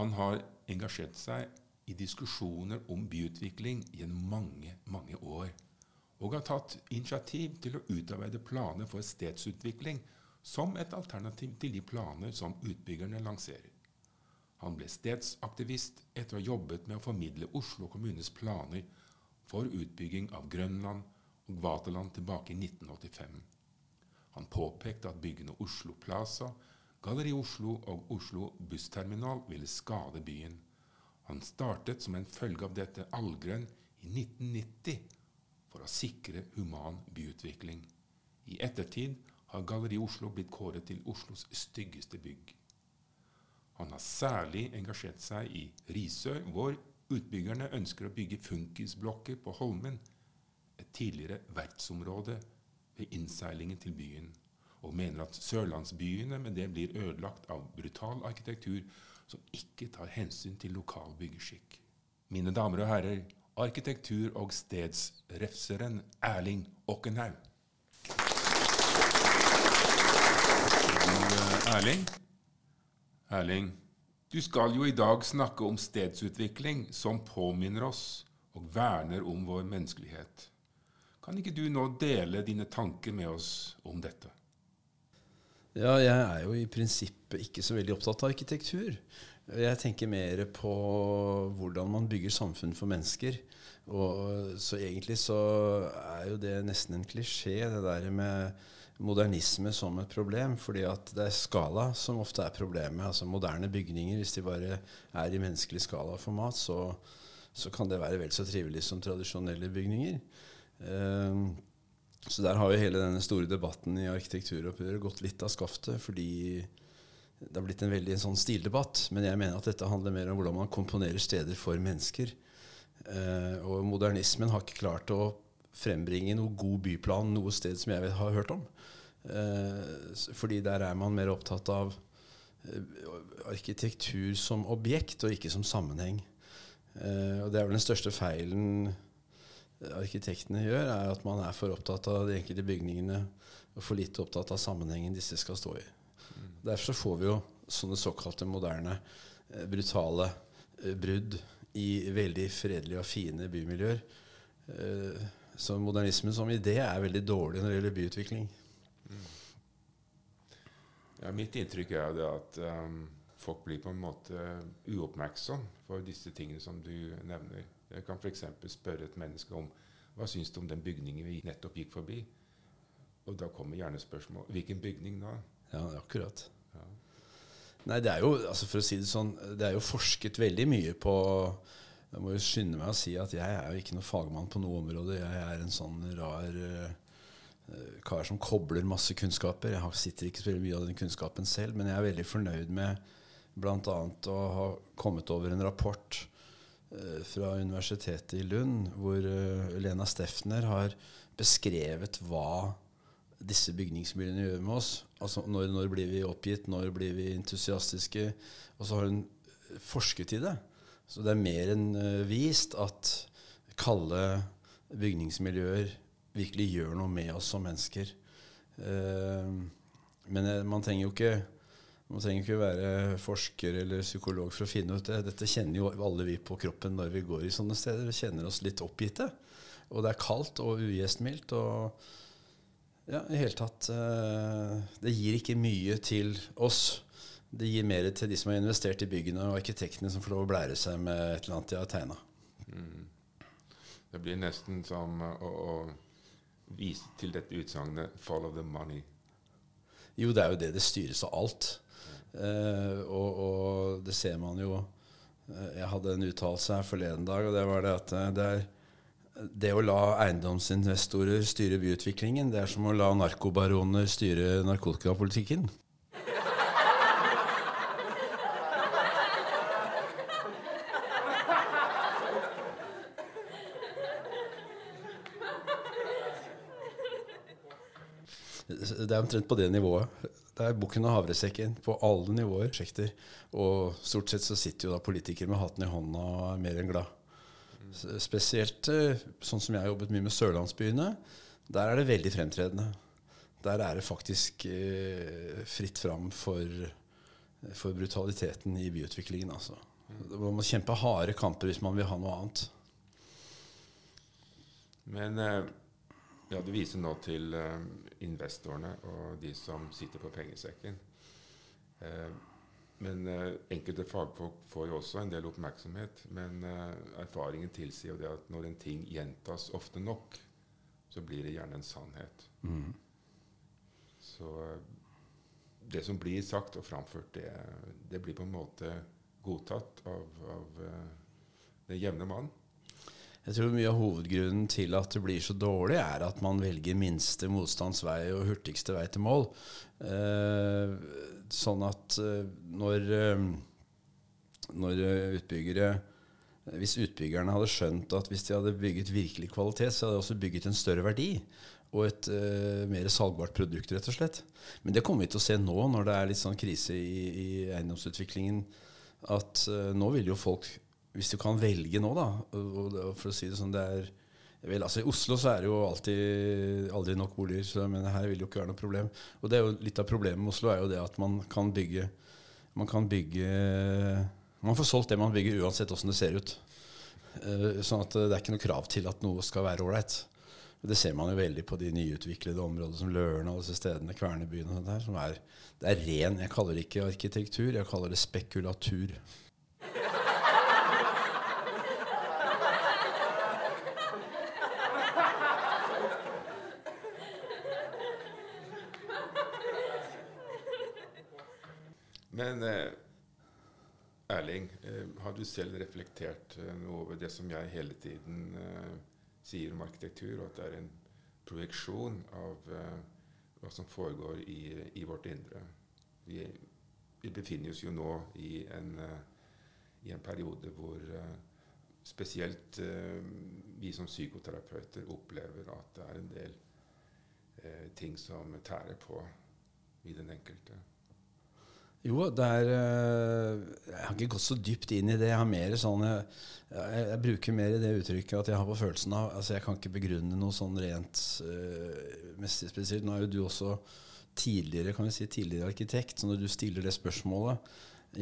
Han har engasjert seg i diskusjoner om byutvikling gjennom mange, mange år, og har tatt initiativ til å utarbeide planer for stedsutvikling som et alternativ til de planer som utbyggerne lanserer. Han ble stedsaktivist etter å ha jobbet med å formidle Oslo kommunes planer for utbygging av Grønland og Vaterland tilbake i 1985. Han påpekte at byggene Oslo Plaza, Galleri Oslo og Oslo bussterminal ville skade byen. Han startet som en følge av dette Allgrønn i 1990 for å sikre human byutvikling. I ettertid har Galleri Oslo blitt kåret til Oslos styggeste bygg. Han har særlig engasjert seg i Risør, hvor utbyggerne ønsker å bygge funkisblokker på Holmen, et tidligere vertsområde ved innseilingen til byen, og mener at sørlandsbyene med det blir ødelagt av brutal arkitektur som ikke tar hensyn til lokal byggeskikk. Mine damer og herrer, arkitektur- og stedsrefseren Erling Åkenhaug. Erling? Erling, du skal jo i dag snakke om stedsutvikling som påminner oss og verner om vår menneskelighet. Kan ikke du nå dele dine tanker med oss om dette? Ja, jeg er jo i prinsippet ikke så veldig opptatt av arkitektur. Jeg tenker mer på hvordan man bygger samfunn for mennesker. Og, så egentlig så er jo det nesten en klisjé, det der med modernisme som et problem. fordi at det er skala som ofte er problemet. Altså Moderne bygninger, hvis de bare er i menneskelig skala og format, så, så kan det være vel så trivelig som tradisjonelle bygninger. Um, så der har jo hele denne store debatten i arkitekturoppgjøret gått litt av skaftet. fordi det har blitt en veldig en sånn stildebatt. Men jeg mener at dette handler mer om hvordan man komponerer steder for mennesker. Eh, og modernismen har ikke klart å frembringe noe god byplan noe sted som jeg har hørt om. Eh, fordi der er man mer opptatt av eh, arkitektur som objekt og ikke som sammenheng. Eh, og det er vel den største feilen arkitektene gjør, er at man er for opptatt av de enkelte bygningene og for lite opptatt av sammenhengen disse skal stå i. Mm. Derfor får vi jo sånne såkalte moderne, brutale brudd i veldig fredelige og fine bymiljøer. Så modernismen som idé er veldig dårlig når det gjelder byutvikling. Ja, mitt inntrykk er det at um, folk blir på en måte uoppmerksom for disse tingene som du nevner. Jeg kan f.eks. spørre et menneske om hva syns du om den bygningen vi nettopp gikk forbi? Og da kommer gjerne spørsmål hvilken bygning da? Ja, akkurat. Ja. Nei, det er jo altså for å si det sånn, det er jo forsket veldig mye på Jeg må jo skynde meg å si at jeg er jo ikke noen fagmann på noe område. Jeg er en sånn rar uh, kar som kobler masse kunnskaper. Jeg sitter ikke så mye av den kunnskapen selv, men jeg er veldig fornøyd med bl.a. å ha kommet over en rapport fra Universitetet i Lund, hvor uh, Lena Steffner har beskrevet hva disse bygningsmiljøene gjør med oss. Altså når, når, blir vi oppgitt, når blir vi entusiastiske? Og så har hun forsket i det. Så det er mer enn uh, vist at kalde bygningsmiljøer virkelig gjør noe med oss som mennesker. Men eh, man trenger jo ikke man trenger ikke være forsker eller psykolog for å finne ut det. Dette kjenner jo alle vi på kroppen når vi går i sånne steder. Vi kjenner oss litt oppgitte. Og det er kaldt og ugjestmildt. Og ja, i hele tatt uh, Det gir ikke mye til oss. Det gir mer til de som har investert i byggene, og arkitektene som får lov å blære seg med et eller annet de har tegna. Mm. Det blir nesten som å, å vise til dette utsagnet 'follow the money'? Jo, det er jo det. Det styres av alt. Uh, og, og, det ser man jo uh, Jeg hadde en uttalelse her forleden dag, og det var det at uh, det, er, det å la eiendomsinvestorer styre byutviklingen, det er som å la narkobaroner styre narkotikapolitikken. det er omtrent på det nivået. Det er bukken og havresekken på alle nivåer. prosjekter. Og stort sett så sitter jo da politikere med hatten i hånda og er mer enn glad. Spesielt eh, sånn som jeg har jobbet mye med sørlandsbyene. Der er det veldig fremtredende. Der er det faktisk eh, fritt fram for, for brutaliteten i byutviklingen, altså. Man må kjempe harde kamper hvis man vil ha noe annet. Men eh, ja, du viser nå til uh, investorene og de som sitter på pengesekken. Uh, men uh, enkelte fagfolk får jo også en del oppmerksomhet. Men erfaringen tilsier jo det at når en ting gjentas ofte nok, så blir det gjerne en sannhet. Mm. Så det som blir sagt og framført, det, det blir på en måte godtatt av, av den jevne mann. Jeg tror mye av hovedgrunnen til at det blir så dårlig, er at man velger minste motstands vei og hurtigste vei til mål. Eh, sånn at eh, når, eh, når eh, utbyggere Hvis utbyggerne hadde skjønt at hvis de hadde bygget virkelig kvalitet, så hadde de også bygget en større verdi og et eh, mer salgbart produkt, rett og slett. Men det kommer vi til å se nå, når det er litt sånn krise i, i eiendomsutviklingen, at eh, nå vil jo folk hvis du kan velge nå, da For å si det sånn, det er vel, altså I Oslo så er det jo alltid aldri nok boliger, så men her vil det jo ikke være noe problem. Og det er jo litt av problemet med Oslo er jo det at man kan bygge Man kan bygge Man får solgt det man bygger, uansett åssen det ser ut. Eh, sånn at det er ikke noe krav til at noe skal være ålreit. Det ser man jo veldig på de nyutviklede områdene som Løren og disse stedene, Kvernebyen og sånt der, som er, det er ren Jeg kaller det ikke arkitektur, jeg kaller det spekulatur. Men eh, Erling, eh, har du selv reflektert eh, noe over det som jeg hele tiden sier om arkitektur, og at det er en projeksjon av hva som foregår i, i vårt indre? Vi, vi befinner oss jo nå i en, i en periode hvor spesielt vi som psykoterapeuter opplever at det er en del ting som tærer på i den enkelte. Jo, det er eh, Jeg har ikke gått så dypt inn i det. Jeg har mer sånn jeg, jeg, jeg bruker mer i det uttrykket at jeg har på følelsen av Altså, jeg kan ikke begrunne noe sånn rent uh, mest spesielt. Nå er jo du også tidligere kan vi si, tidligere arkitekt, så når du stiller det spørsmålet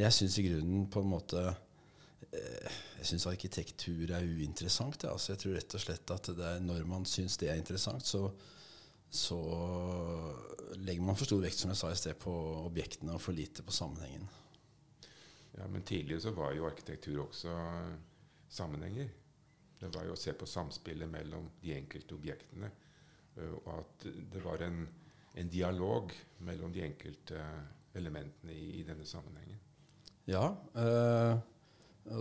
Jeg syns i grunnen på en måte uh, Jeg syns arkitektur er uinteressant. Ja. Altså, jeg tror rett og slett at det er når man syns det er interessant, så så legger man for stor vekt som jeg sa i sted, på objektene og for lite på sammenhengen. Ja, Men tidligere så var jo arkitektur også sammenhenger. Det var jo å se på samspillet mellom de enkelte objektene. Og at det var en, en dialog mellom de enkelte elementene i, i denne sammenhengen. Ja. Øh,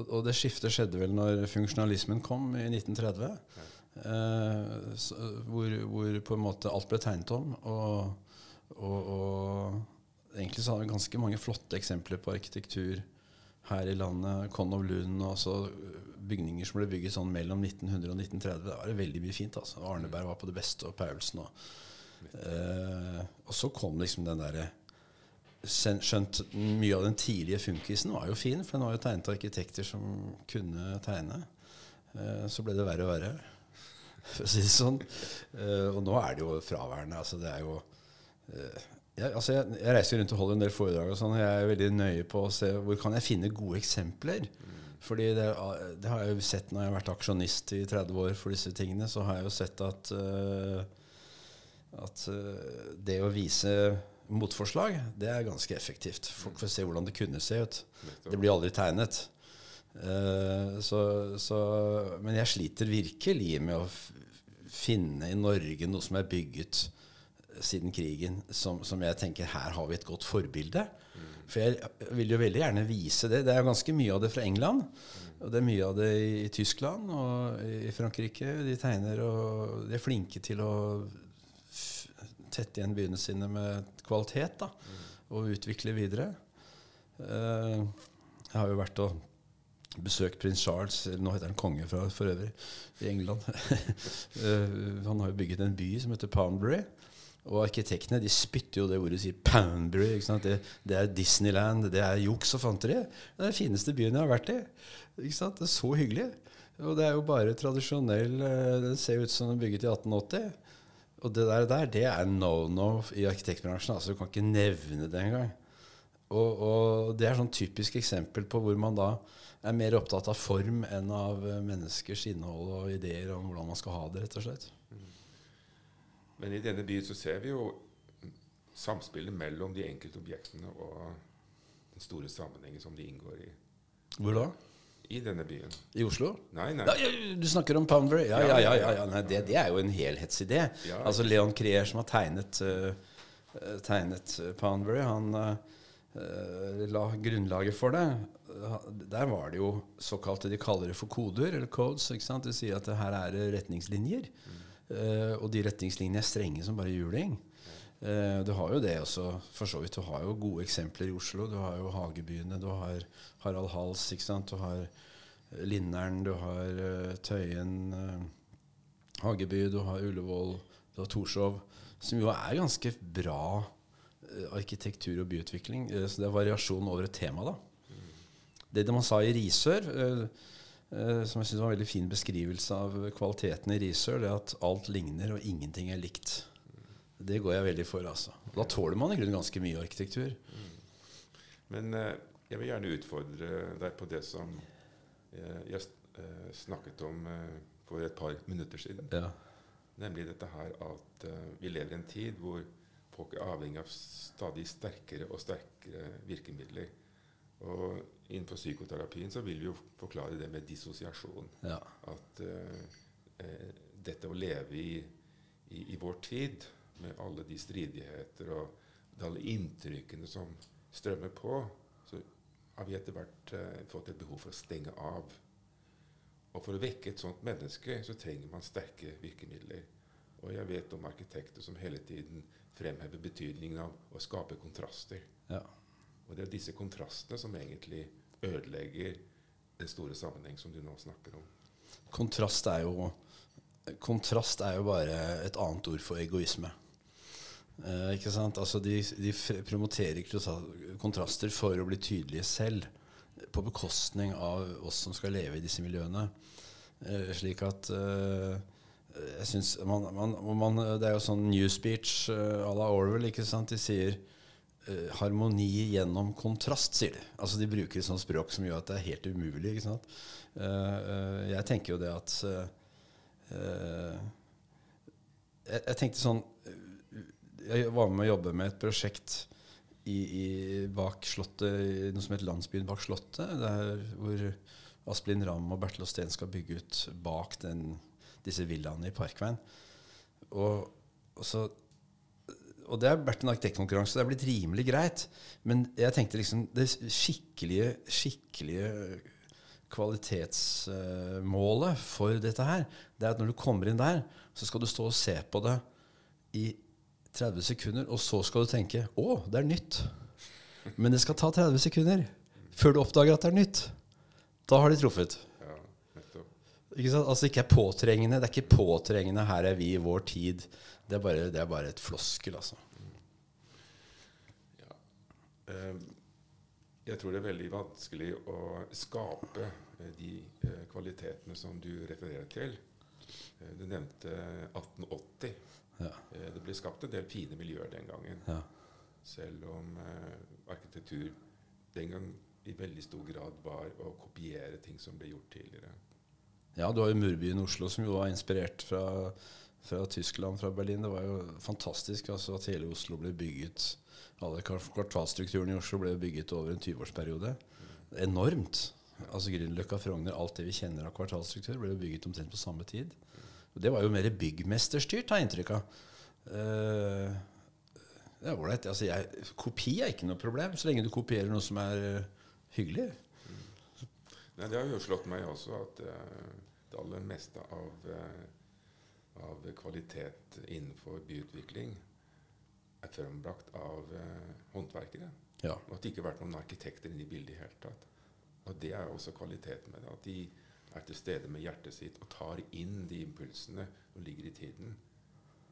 og det skiftet skjedde vel når funksjonalismen kom i 1930. Ja. Uh, så, hvor, hvor, på en måte alt ble tegnet om. Og, og, og egentlig så har vi ganske mange flotte eksempler på arkitektur her i landet. Konov Lund og også bygninger som ble bygget sånn mellom 1900 og 1930. Det var det veldig mye fint. altså. Arneberg var på det beste, og Paulsen. Og, eh, og så kom liksom den derre Skjønt mye av den tidlige funkisen var jo fin, for den var jo tegnet av arkitekter som kunne tegne. Eh, så ble det verre og verre for å si det sånn. Uh, og nå er det jo fraværende. Altså det er jo uh, jeg, altså jeg, jeg, reiser rundt og holder en del foredrag, og sånn, og jeg er veldig nøye på å se hvor kan jeg finne gode eksempler. Mm. Fordi det, det, har jeg jo sett når jeg har vært aksjonist i 30 år for disse tingene, så har jeg jo sett at, uh, at det å vise motforslag, det er ganske effektivt. Folk får se hvordan det kunne se ut. Det blir aldri tegnet. Uh, så, så, men jeg sliter virkelig med å finne i Norge noe som er bygget siden krigen, som, som jeg tenker her har vi et godt forbilde. Mm. For jeg vil jo veldig gjerne vise det. Det er ganske mye av det fra England. Og det er mye av det i, i Tyskland og i Frankrike. De tegner og de er flinke til å tette igjen byene sine med kvalitet da, og utvikle videre. Uh, jeg har jo vært og besøkt prins Charles, nå heter han konge fra, for øvrig, i England. uh, han har jo bygget en by som heter Poundbury. Og arkitektene de spytter jo det ordet sier Poundbury. Det, det, er Disneyland, det er juks og fanteri. Det er den fineste byen jeg har vært i. Det er så hyggelig. Og det er jo bare tradisjonell uh, Det ser ut som den er bygget i 1880. Og det der, der det er no-no i arkitektbransjen. altså Du kan ikke nevne det engang. Og, og det er sånn typisk eksempel på hvor man da er mer opptatt av form enn av eh, menneskers innhold og ideer om hvordan man skal ha det, rett og slett. Men i denne byen så ser vi jo samspillet mellom de enkelte objektene og den store sammenhengen som de inngår i. Hvor da? I denne byen. I Oslo? Nei, nei. Ja, du snakker om Poundbury? Ja, ja, ja. ja, ja. Nei, det, det, er jo en helhetsidé. Ja. Altså Leon Krier, som har tegnet, uh, tegnet Poundbury, han uh, la grunnlaget for det. Der var det jo såkalte De kaller det for koder, eller codes. ikke sant? De sier at det her er retningslinjer. Mm. Og de retningslinjene er strenge som bare juling. Uh, du har jo det også, for så vidt. Du har jo gode eksempler i Oslo. Du har jo Hagebyene, du har Harald Hals, ikke sant? du har Linneren, du har uh, Tøyen, uh, Hageby, du har Ullevål, du har Torshov. Som jo er ganske bra arkitektur og byutvikling. så det er variasjon over et tema, da. Det, det man sa i Risør, som jeg syns var en veldig fin beskrivelse av kvaliteten i Risør, det er at alt ligner og ingenting er likt. Det går jeg veldig for. altså. Da tåler man i grunnen ganske mye arkitektur. Mm. Men eh, jeg vil gjerne utfordre deg på det som eh, jeg eh, snakket om eh, for et par minutter siden. Ja. Nemlig dette her at eh, vi lever i en tid hvor folk er avhengig av stadig sterkere og sterkere virkemidler. Og innenfor psykoterapien så vil vi jo forklare det med dissosiasjon. Ja. At eh, dette å leve i, i, i vår tid med alle de stridigheter og alle inntrykkene som strømmer på, så har vi etter hvert eh, fått et behov for å stenge av. Og for å vekke et sånt menneske så trenger man sterke virkemidler. Og jeg vet om arkitekter som hele tiden fremhever betydningen av å skape kontraster. Ja. Og det er disse kontrastene som egentlig ødelegger den store sammenheng som du nå snakker om. Kontrast er jo, kontrast er jo bare et annet ord for egoisme. Eh, ikke sant? Altså de, de promoterer kontraster for å bli tydelige selv, på bekostning av oss som skal leve i disse miljøene. Eh, slik at eh, jeg synes man, man, man, Det er jo sånn new speech uh, à la Orwell. ikke sant? De sier uh, 'harmoni gjennom kontrast', sier de. Altså De bruker et sånt språk som gjør at det er helt umulig. ikke sant? Uh, jeg tenker jo det at jeg, jeg tenkte sånn jeg var med å jobbe med et prosjekt i, i, bak slottet, noe som heter Landsbyen bak slottet. Der hvor Asplin Ramm og Bertil Osten skal bygge ut bak den, disse villaene i Parkveien. Og, og, så, og det har vært en arkitektkonkurranse. Det er blitt rimelig greit. Men jeg tenkte liksom det skikkelige, skikkelige kvalitetsmålet for dette her, det er at når du kommer inn der, så skal du stå og se på det i 30 sekunder, og så skal du tenke 'Å, det er nytt'. Men det skal ta 30 sekunder før du oppdager at det er nytt. Da har de truffet. Ikke sant? Altså ikke er påtrengende. Det er ikke påtrengende 'her er vi i vår tid'. Det er bare, det er bare et floskel, altså. Ja. Ehm, jeg tror det er veldig vanskelig å skape eh, de eh, kvalitetene som du refererer til. Eh, du nevnte 1880. Ja. Det ble skapt en del fine miljøer den gangen. Ja. Selv om arkitektur den gang i veldig stor grad var å kopiere ting som ble gjort tidligere. Ja, du har jo murbyen Oslo, som jo var inspirert fra, fra Tyskland, fra Berlin. Det var jo fantastisk altså, at hele Oslo ble bygget Alle kvartalstrukturene i Oslo ble bygget over en 20-årsperiode. Mm. Enormt. Altså Grünerløkka, Frogner, alt det vi kjenner av kvartalstruktur, ble bygget omtrent på samme tid. Og det var jo mer byggmesterstyrt, har jeg inntrykk av. Uh, det er ålreit. Altså kopi er ikke noe problem, så lenge du kopierer noe som er uh, hyggelig. Nei, det har jo slått meg også at uh, det aller meste av, av, kvalitet innenfor byutvikling er frembrakt av håndverkere. Ja. Og at det ikke har vært noen arkitekter inne i bildet i hele tatt. Og det er også kvaliteten med det. At de er til stede med hjertet sitt og tar inn de impulsene som ligger i tiden,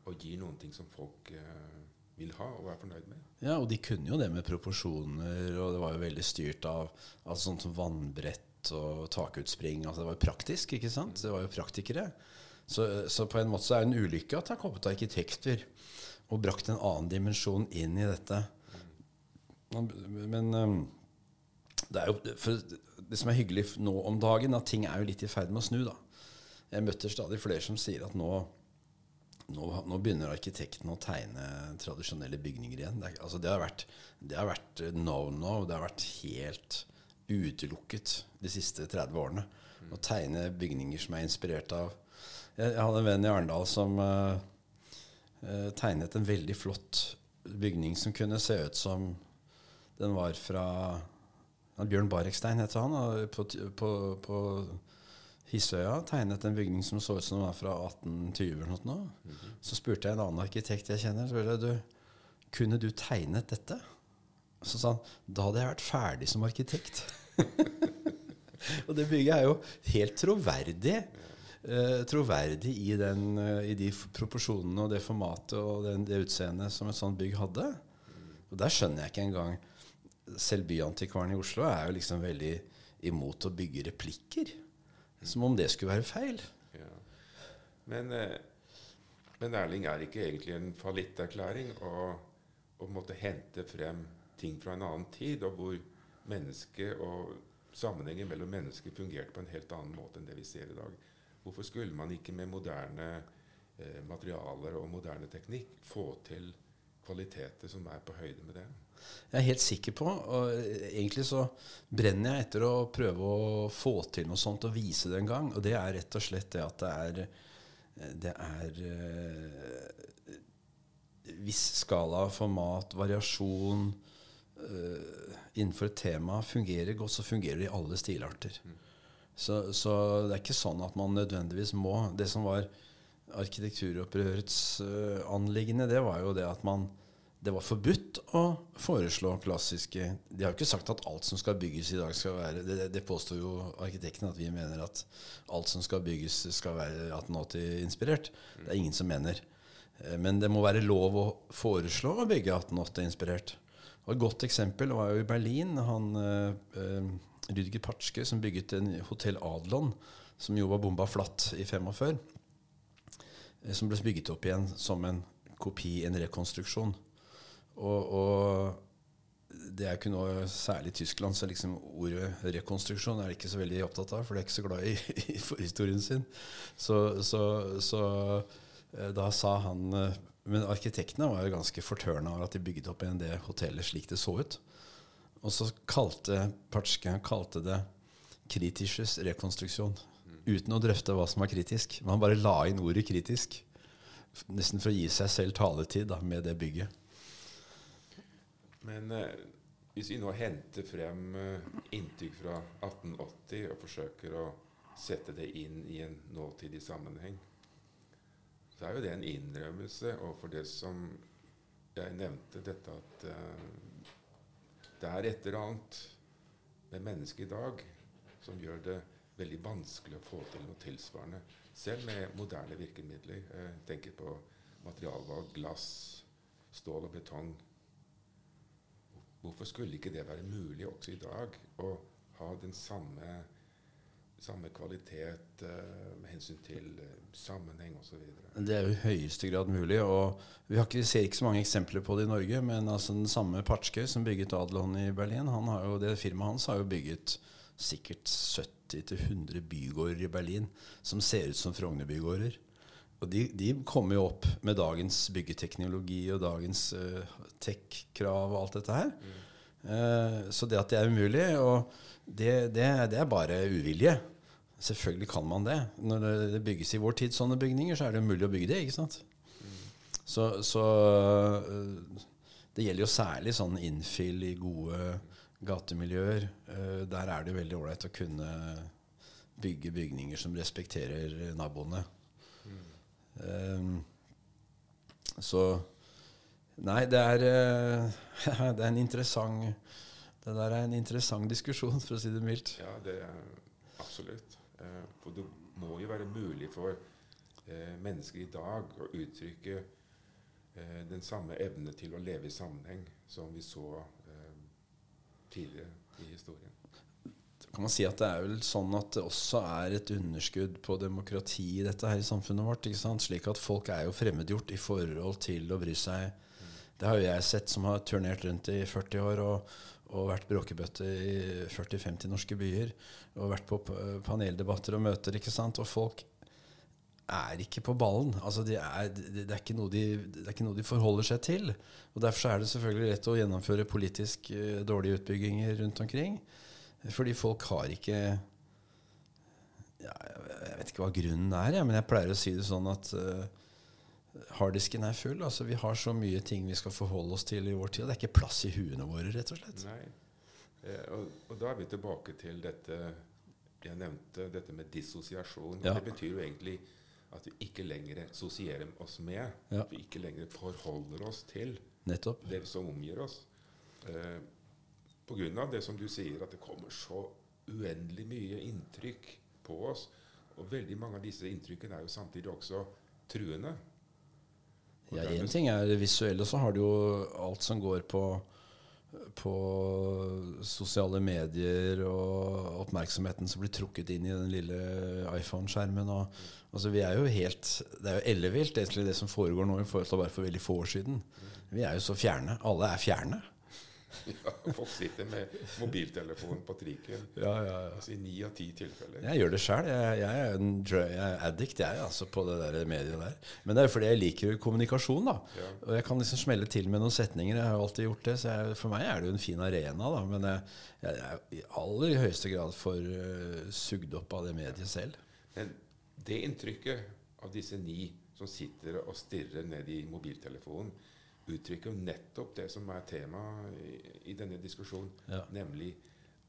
og gir noen ting som folk eh, vil ha og er fornøyd med. Ja, og de kunne jo det med proporsjoner, og det var jo veldig styrt av, av sånt som vannbrett og takutspring. Altså det var jo praktisk, ikke sant? Det var jo praktikere. Så, så på en måte så er det en ulykke at det har kommet arkitekter og brakt en annen dimensjon inn i dette. Men det er jo det som er hyggelig nå om dagen, at ting er jo litt i ferd med å snu. da. Jeg møter stadig flere som sier at nå, nå, nå begynner arkitektene å tegne tradisjonelle bygninger igjen. Det, altså det har vært no-no. Det har vært helt utelukket de siste 30 årene. Å tegne bygninger som er inspirert av Jeg, jeg hadde en venn i Arendal som uh, uh, tegnet en veldig flott bygning som kunne se ut som den var fra Bjørn Barekstein heter han. På, på, på Hissøya tegnet en bygning som så ut som den var fra 1820. eller noe. Mm -hmm. Så spurte jeg en annen arkitekt jeg kjenner, så du, kunne du tegnet dette. Så sa han da hadde jeg vært ferdig som arkitekt. og det bygget er jo helt troverdig. Uh, troverdig i, den, uh, i, de proporsjonene og det formatet og den, det utseendet som et sånt bygg hadde. Og der skjønner jeg ikke engang selv byantikvaren i Oslo er jo liksom veldig imot å bygge replikker. Som om det skulle være feil. Ja. Men, eh, men, Erling, er ikke egentlig en fallitterklæring å, å måtte hente frem ting fra en annen tid, og hvor mennesket og sammenhengen mellom mennesker fungerte på en helt annen måte enn det vi ser i dag? Hvorfor skulle man ikke med moderne eh, materialer og moderne teknikk få til kvaliteter som er på høyde med det? Jeg er helt sikker på. Og egentlig så brenner jeg etter å prøve å få til noe sånt og vise det en gang. Og det er rett og slett det at det er Det er eh, viss skala, format, variasjon uh, innenfor et tema fungerer godt, så fungerer det i alle stilarter. Mm. Så, så, det er ikke sånn at man nødvendigvis må Det som var arkitekturopprørets uh, anliggende, det var jo det at man det var forbudt å foreslå klassiske De har jo ikke sagt at alt som skal bygges i dag, skal være Det, det påstår jo arkitektene, at vi mener at alt som skal bygges, skal være 1880-inspirert. Det er ingen som mener. Eh, men det må være lov å foreslå å bygge 1880-inspirert. Et godt eksempel var jo i Berlin. han Eh, uh, Rüdiger Patschke som bygget en Hotell Adlon, som jo var bomba flatt i 45. Som ble bygget opp igjen som en kopi, en rekonstruksjon. Og, og det er ikke noe særlig i Tyskland, så liksom ordet rekonstruksjon er de ikke så veldig opptatt av, for de er ikke så glad i, i forhistorien sin. Så, så, så, eh, da sa han eh, Men arkitektene var jo ganske fortørna over at de bygde opp igjen det hotellet slik det så ut. Og så kalte Patsjka kalte det 'kritisches rekonstruksjon'. Uten å drøfte hva som var kritisk. Man bare la inn ordet 'kritisk'. Nesten for å gi seg selv taletid da, med det bygget. Men eh, hvis vi nå henter frem eh, inntrykk fra 1880 og forsøker å sette det inn i en nåtidig sammenheng, så er jo det en innrømmelse overfor det som jeg nevnte, dette at uh, det er et eller annet med mennesket i dag som gjør det veldig vanskelig å få til noe tilsvarende. Selv med moderne virkemidler. Jeg tenker på materialvalg, glass, stål og betong. Hvorfor skulle ikke det være mulig også i dag å ha den samme, samme kvalitet uh, med hensyn til uh, sammenheng osv.? Det er jo i høyeste grad mulig. og Vi ikke, ser ikke så mange eksempler på det i Norge, men altså den samme Patschke som bygget Adlon i Berlin, han har jo, det firmaet hans har jo bygget sikkert 70-100 bygårder i Berlin som ser ut som Frogner-bygårder. Og de, de, kommer jo opp med dagens byggeteknologi og dagens uh, tech-krav og alt dette her. Mm. Uh, så det at det er umulig, og det, det, det, er bare uvilje. Selvfølgelig kan man det. Når det, bygges i vår tid sånne bygninger, så er det umulig å bygge det. ikke sant? Mm. Så, så uh, det gjelder jo særlig sånn innfill i gode gatemiljøer. der er det veldig ålreit å kunne bygge bygninger som respekterer naboene. Um, så Nei, det er, uh, det er en interessant Det der er en interessant diskusjon, for å si det mildt. Ja, det er absolutt. Uh, for det må jo være mulig for uh, mennesker i dag å uttrykke den samme evne til å leve i sammenheng som vi så tidligere i historien kan man si at det er vel sånn at det også er et underskudd på demokrati i dette her i samfunnet vårt. ikke sant? Slik at folk er jo fremmedgjort i forhold til å bry seg Det har jo jeg sett, som har turnert rundt i 40 år og, og vært bråkebøtte i 40-50 norske byer. Og vært på paneldebatter og møter, ikke sant. Og folk er ikke på ballen. Altså de er, det, er de, det er ikke noe de forholder seg til. Og Derfor er det selvfølgelig lett å gjennomføre politisk uh, dårlige utbygginger rundt omkring. Fordi folk har ikke ja, Jeg vet ikke hva grunnen er, ja, men jeg pleier å si det sånn at uh, harddisken er full. Altså, vi har så mye ting vi skal forholde oss til i vår tid. Og det er ikke plass i huene våre, rett og slett. Nei. Eh, og, og, da er vi tilbake til dette jeg nevnte, dette med dissosiasjon. Ja. Det betyr jo egentlig at vi ikke lenger sosierer oss med. Ja. At vi ikke lenger forholder oss til Nettopp. det som omgir oss. Eh, Pga. det som du sier, at det kommer så uendelig mye inntrykk på oss. Og veldig mange av disse inntrykkene er jo samtidig også truende. Ja, Én ting er det visuelle, så har du jo alt som går på, på sosiale medier og oppmerksomheten som blir trukket inn i den lille iPhone-skjermen. Altså, vi er jo helt, Det er jo ellevilt, egentlig, det som foregår nå i forhold til bare for veldig få år siden. Vi er jo så fjerne. Alle er fjerne. Ja, folk sitter med mobiltelefonen på trikken. Ja, ja, ja. Altså I ni av ti tilfeller. Jeg gjør det sjøl. Jeg, jeg, jeg, er addict jeg, altså, på det der mediet der. Men det er jo fordi jeg liker kommunikasjon. da. Ja. Og jeg kan liksom smelle til med noen setninger. Jeg har jo alltid gjort det. Så jeg, for meg er det jo en fin arena. da. Men jeg, er i aller høyeste grad for uh, sugd opp av det mediet selv. Men det inntrykket av disse ni som sitter og stirrer ned i mobiltelefonen uttrykker jo nettopp det som er tema i, i denne diskusjonen, ja. nemlig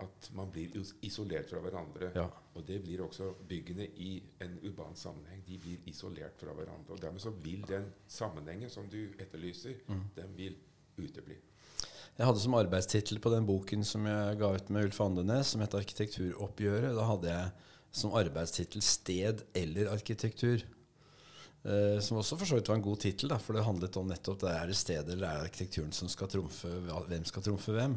at man blir isolert fra hverandre. Ja. Og det blir også byggene i en urban sammenheng. De blir isolert fra hverandre. Og dermed så vil den sammenhengen som du etterlyser, mm. den vil utebli. Jeg hadde som arbeidstittel på den boken som jeg ga ut med Ulf Andenes, som het 'Arkitekturoppgjøret', da hadde jeg som arbeidstittel 'Sted eller arkitektur'. Uh, som også for så vidt var en god tittel, for det handlet om nettopp det er det stedet eller er det arkitekturen som skal trumfe hvem skal trumfe hvem.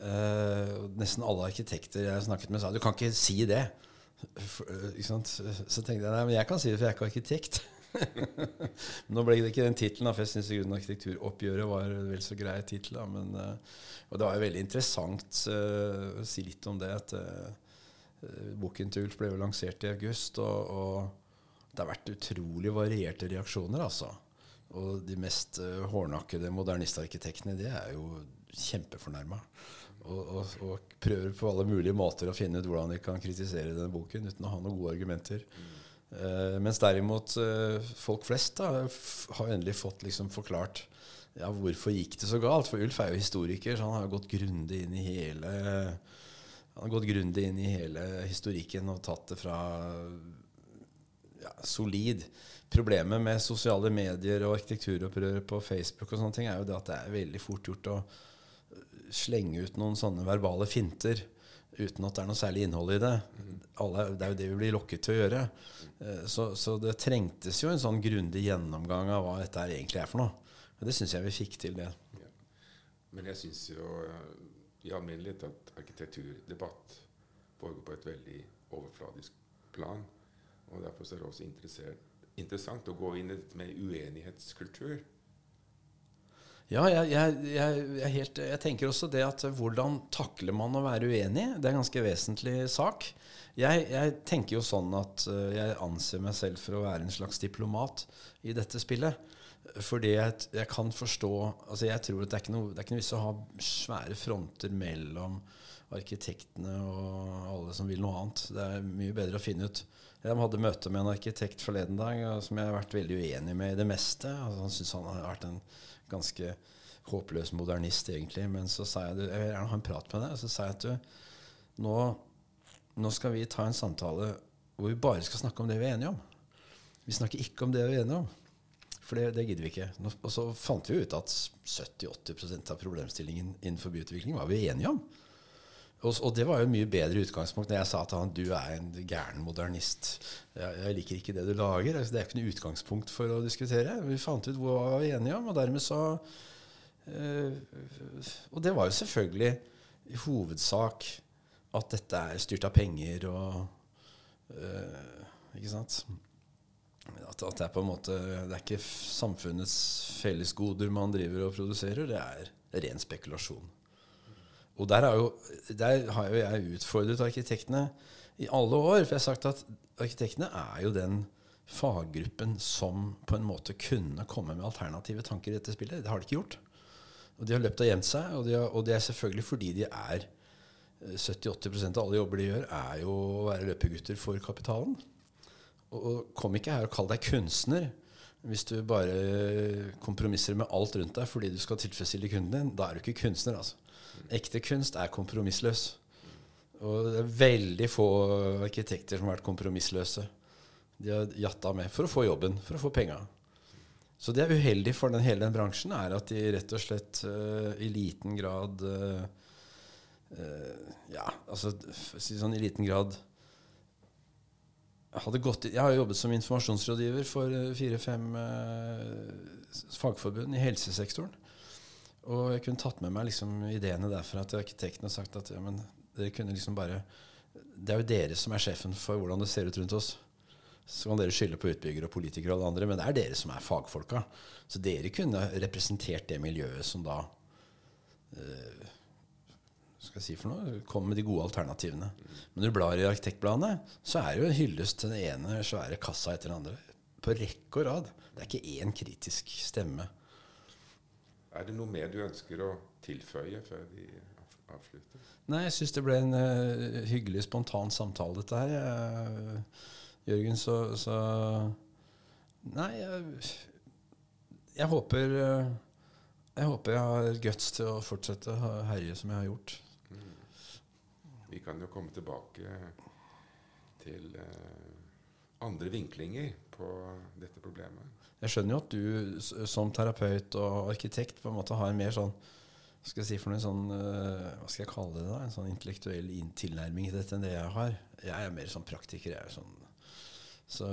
Uh, nesten alle arkitekter jeg snakket med, sa du kan ikke si det. For, uh, så tenkte jeg nei, men jeg kan si det, for jeg er ikke arkitekt. Nå ble det ikke den tittelen, for jeg syns arkitekturoppgjøret var vel så grei tittel. og det var jo veldig interessant å si litt om det. at Boken til Ulf ble jo lansert i august. og, og det har vært utrolig varierte reaksjoner, altså. Og de mest uh, hårnakkede modernistarkitektene, de er jo kjempefornærma. Og, og, og, prøver på alle mulige måter å finne ut hvordan de kan kritisere denne boken uten å ha noen gode argumenter. Uh, mens derimot uh, folk flest da, har endelig fått liksom forklart ja, hvorfor gikk det så galt. For Ulf er jo historiker, så han har gått grundig inn i hele han har gått grundig inn i hele historikken og tatt det fra ja, solid. Problemet med sosiale medier og arkitekturopprøret på Facebook og sånne ting er jo det at det er veldig fort gjort å slenge ut noen sånne verbale finter uten at det er noe særlig innhold i det. Alle, det er jo det vi blir lokket til å gjøre. Eh, så, så det trengtes jo en sånn grundig gjennomgang av hva dette egentlig er for noe. Og det syns jeg vi fikk til, det. Ja. Men jeg syns jo eh, i alminnelighet at arkitekturdebatt foregår på et veldig overfladisk plan. Og Derfor er det også interessant å gå inn i dette med uenighetskultur. Ja, jeg, jeg, jeg, helt, jeg, tenker også det at hvordan takler man å være uenig? Det er en ganske vesentlig sak. Jeg, tenker jo sånn at uh, jeg anser meg selv for å være en slags diplomat i dette spillet. Fordi jeg, kan forstå altså Jeg tror at det er ikke noe, det er ikke noe vits å ha svære fronter mellom arkitektene og alle som vil noe annet. Det er mye bedre å finne ut jeg hadde møte med en arkitekt forleden dag som jeg har vært veldig uenig med i det meste. Altså, han syns han har vært en ganske håpløs modernist, egentlig. Men så sa jeg jeg vil gjerne ha en prat med deg. Og så sa jeg at du, nå, nå, skal vi ta en samtale hvor vi bare skal snakke om det vi er enige om. Vi snakker ikke om det vi er enige om. For det, det gidder vi ikke. Og så fant vi ut at 70-80% av problemstillingen innenfor byutvikling var vi enige om. Og, og, det var jo et mye bedre utgangspunkt når jeg sa til han du er en gæren modernist. Jeg, jeg liker ikke det du lager. Altså, det er ikke noe utgangspunkt for å diskutere. Vi fant ut hva vi var enige om, og dermed så øh, Og det var jo selvfølgelig i hovedsak at dette er styrt av penger og øh, Ikke sant? At, at det er på en måte Det er ikke samfunnets fellesgoder man driver og produserer, det er ren spekulasjon. Og der jo, der har jo jeg utfordret arkitektene i alle år. For jeg har sagt at arkitektene er jo den faggruppen som på en måte kunne komme med alternative tanker i dette spillet. Det har de ikke gjort. Og de har løpt og gjemt seg, og, de har, og det er selvfølgelig fordi de er 70-80 av alle jobber de gjør, er jo å være løpegutter for kapitalen. Og kom ikke her og kall deg kunstner hvis du bare kompromisser med alt rundt deg fordi du skal tilfredsstille kunden din. Da er du ikke kunstner, altså. Ekte kunst er kompromissløs. Og det er veldig få arkitekter som har vært kompromissløse. De har jatta med for å få jobben, for å få penga. Så det er uheldig for den, hele den bransjen, er at de rett og slett uh, i liten grad uh, uh, Ja, altså si sånn i liten grad hadde gått Jeg har jobbet som informasjonsrådgiver for fire-fem fagforbund i helsesektoren. Og jeg kunne tatt med meg liksom ideene derfra til arkitekten og sagt at ja, men dere kunne liksom bare Det er jo dere som er sjefen for hvordan det ser ut rundt oss. Så kan dere skylde på utbyggere og politikere og alle andre, men det er dere som er fagfolka. Så dere kunne representert det miljøet som da øh, skal jeg si for noe, kom med de gode alternativene. Men når du blar i arkitektbladene, så er det jo en hyllest til den ene svære kassa etter den andre. På rekke og rad. Det er ikke én kritisk stemme. Er det noe mer du ønsker å tilføye før vi avslutter? Nei, jeg syns det ble en uh, hyggelig, spontan samtale, dette her. Uh, Jørgen, så, så Nei, jeg, jeg håper uh, jeg håper jeg har guts til å fortsette å herje som jeg har gjort. Mm. Vi kan jo komme tilbake til andre vinklinger på dette problemet. Jeg skjønner jo at du som terapeut og arkitekt på en måte har en mer sånn skal jeg si for noe sånn Hva skal jeg kalle det? da, En sånn intellektuell tilnærming til dette enn det jeg har. Jeg er mer sånn praktiker. jeg er sånn så,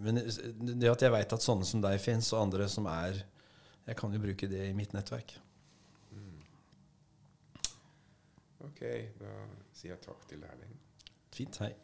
Men det at jeg veit at sånne som deg fins, og andre som er Jeg kan jo bruke det i mitt nettverk. Mm. Ok, da sier jeg takk til lærlingen. Fint. Hei.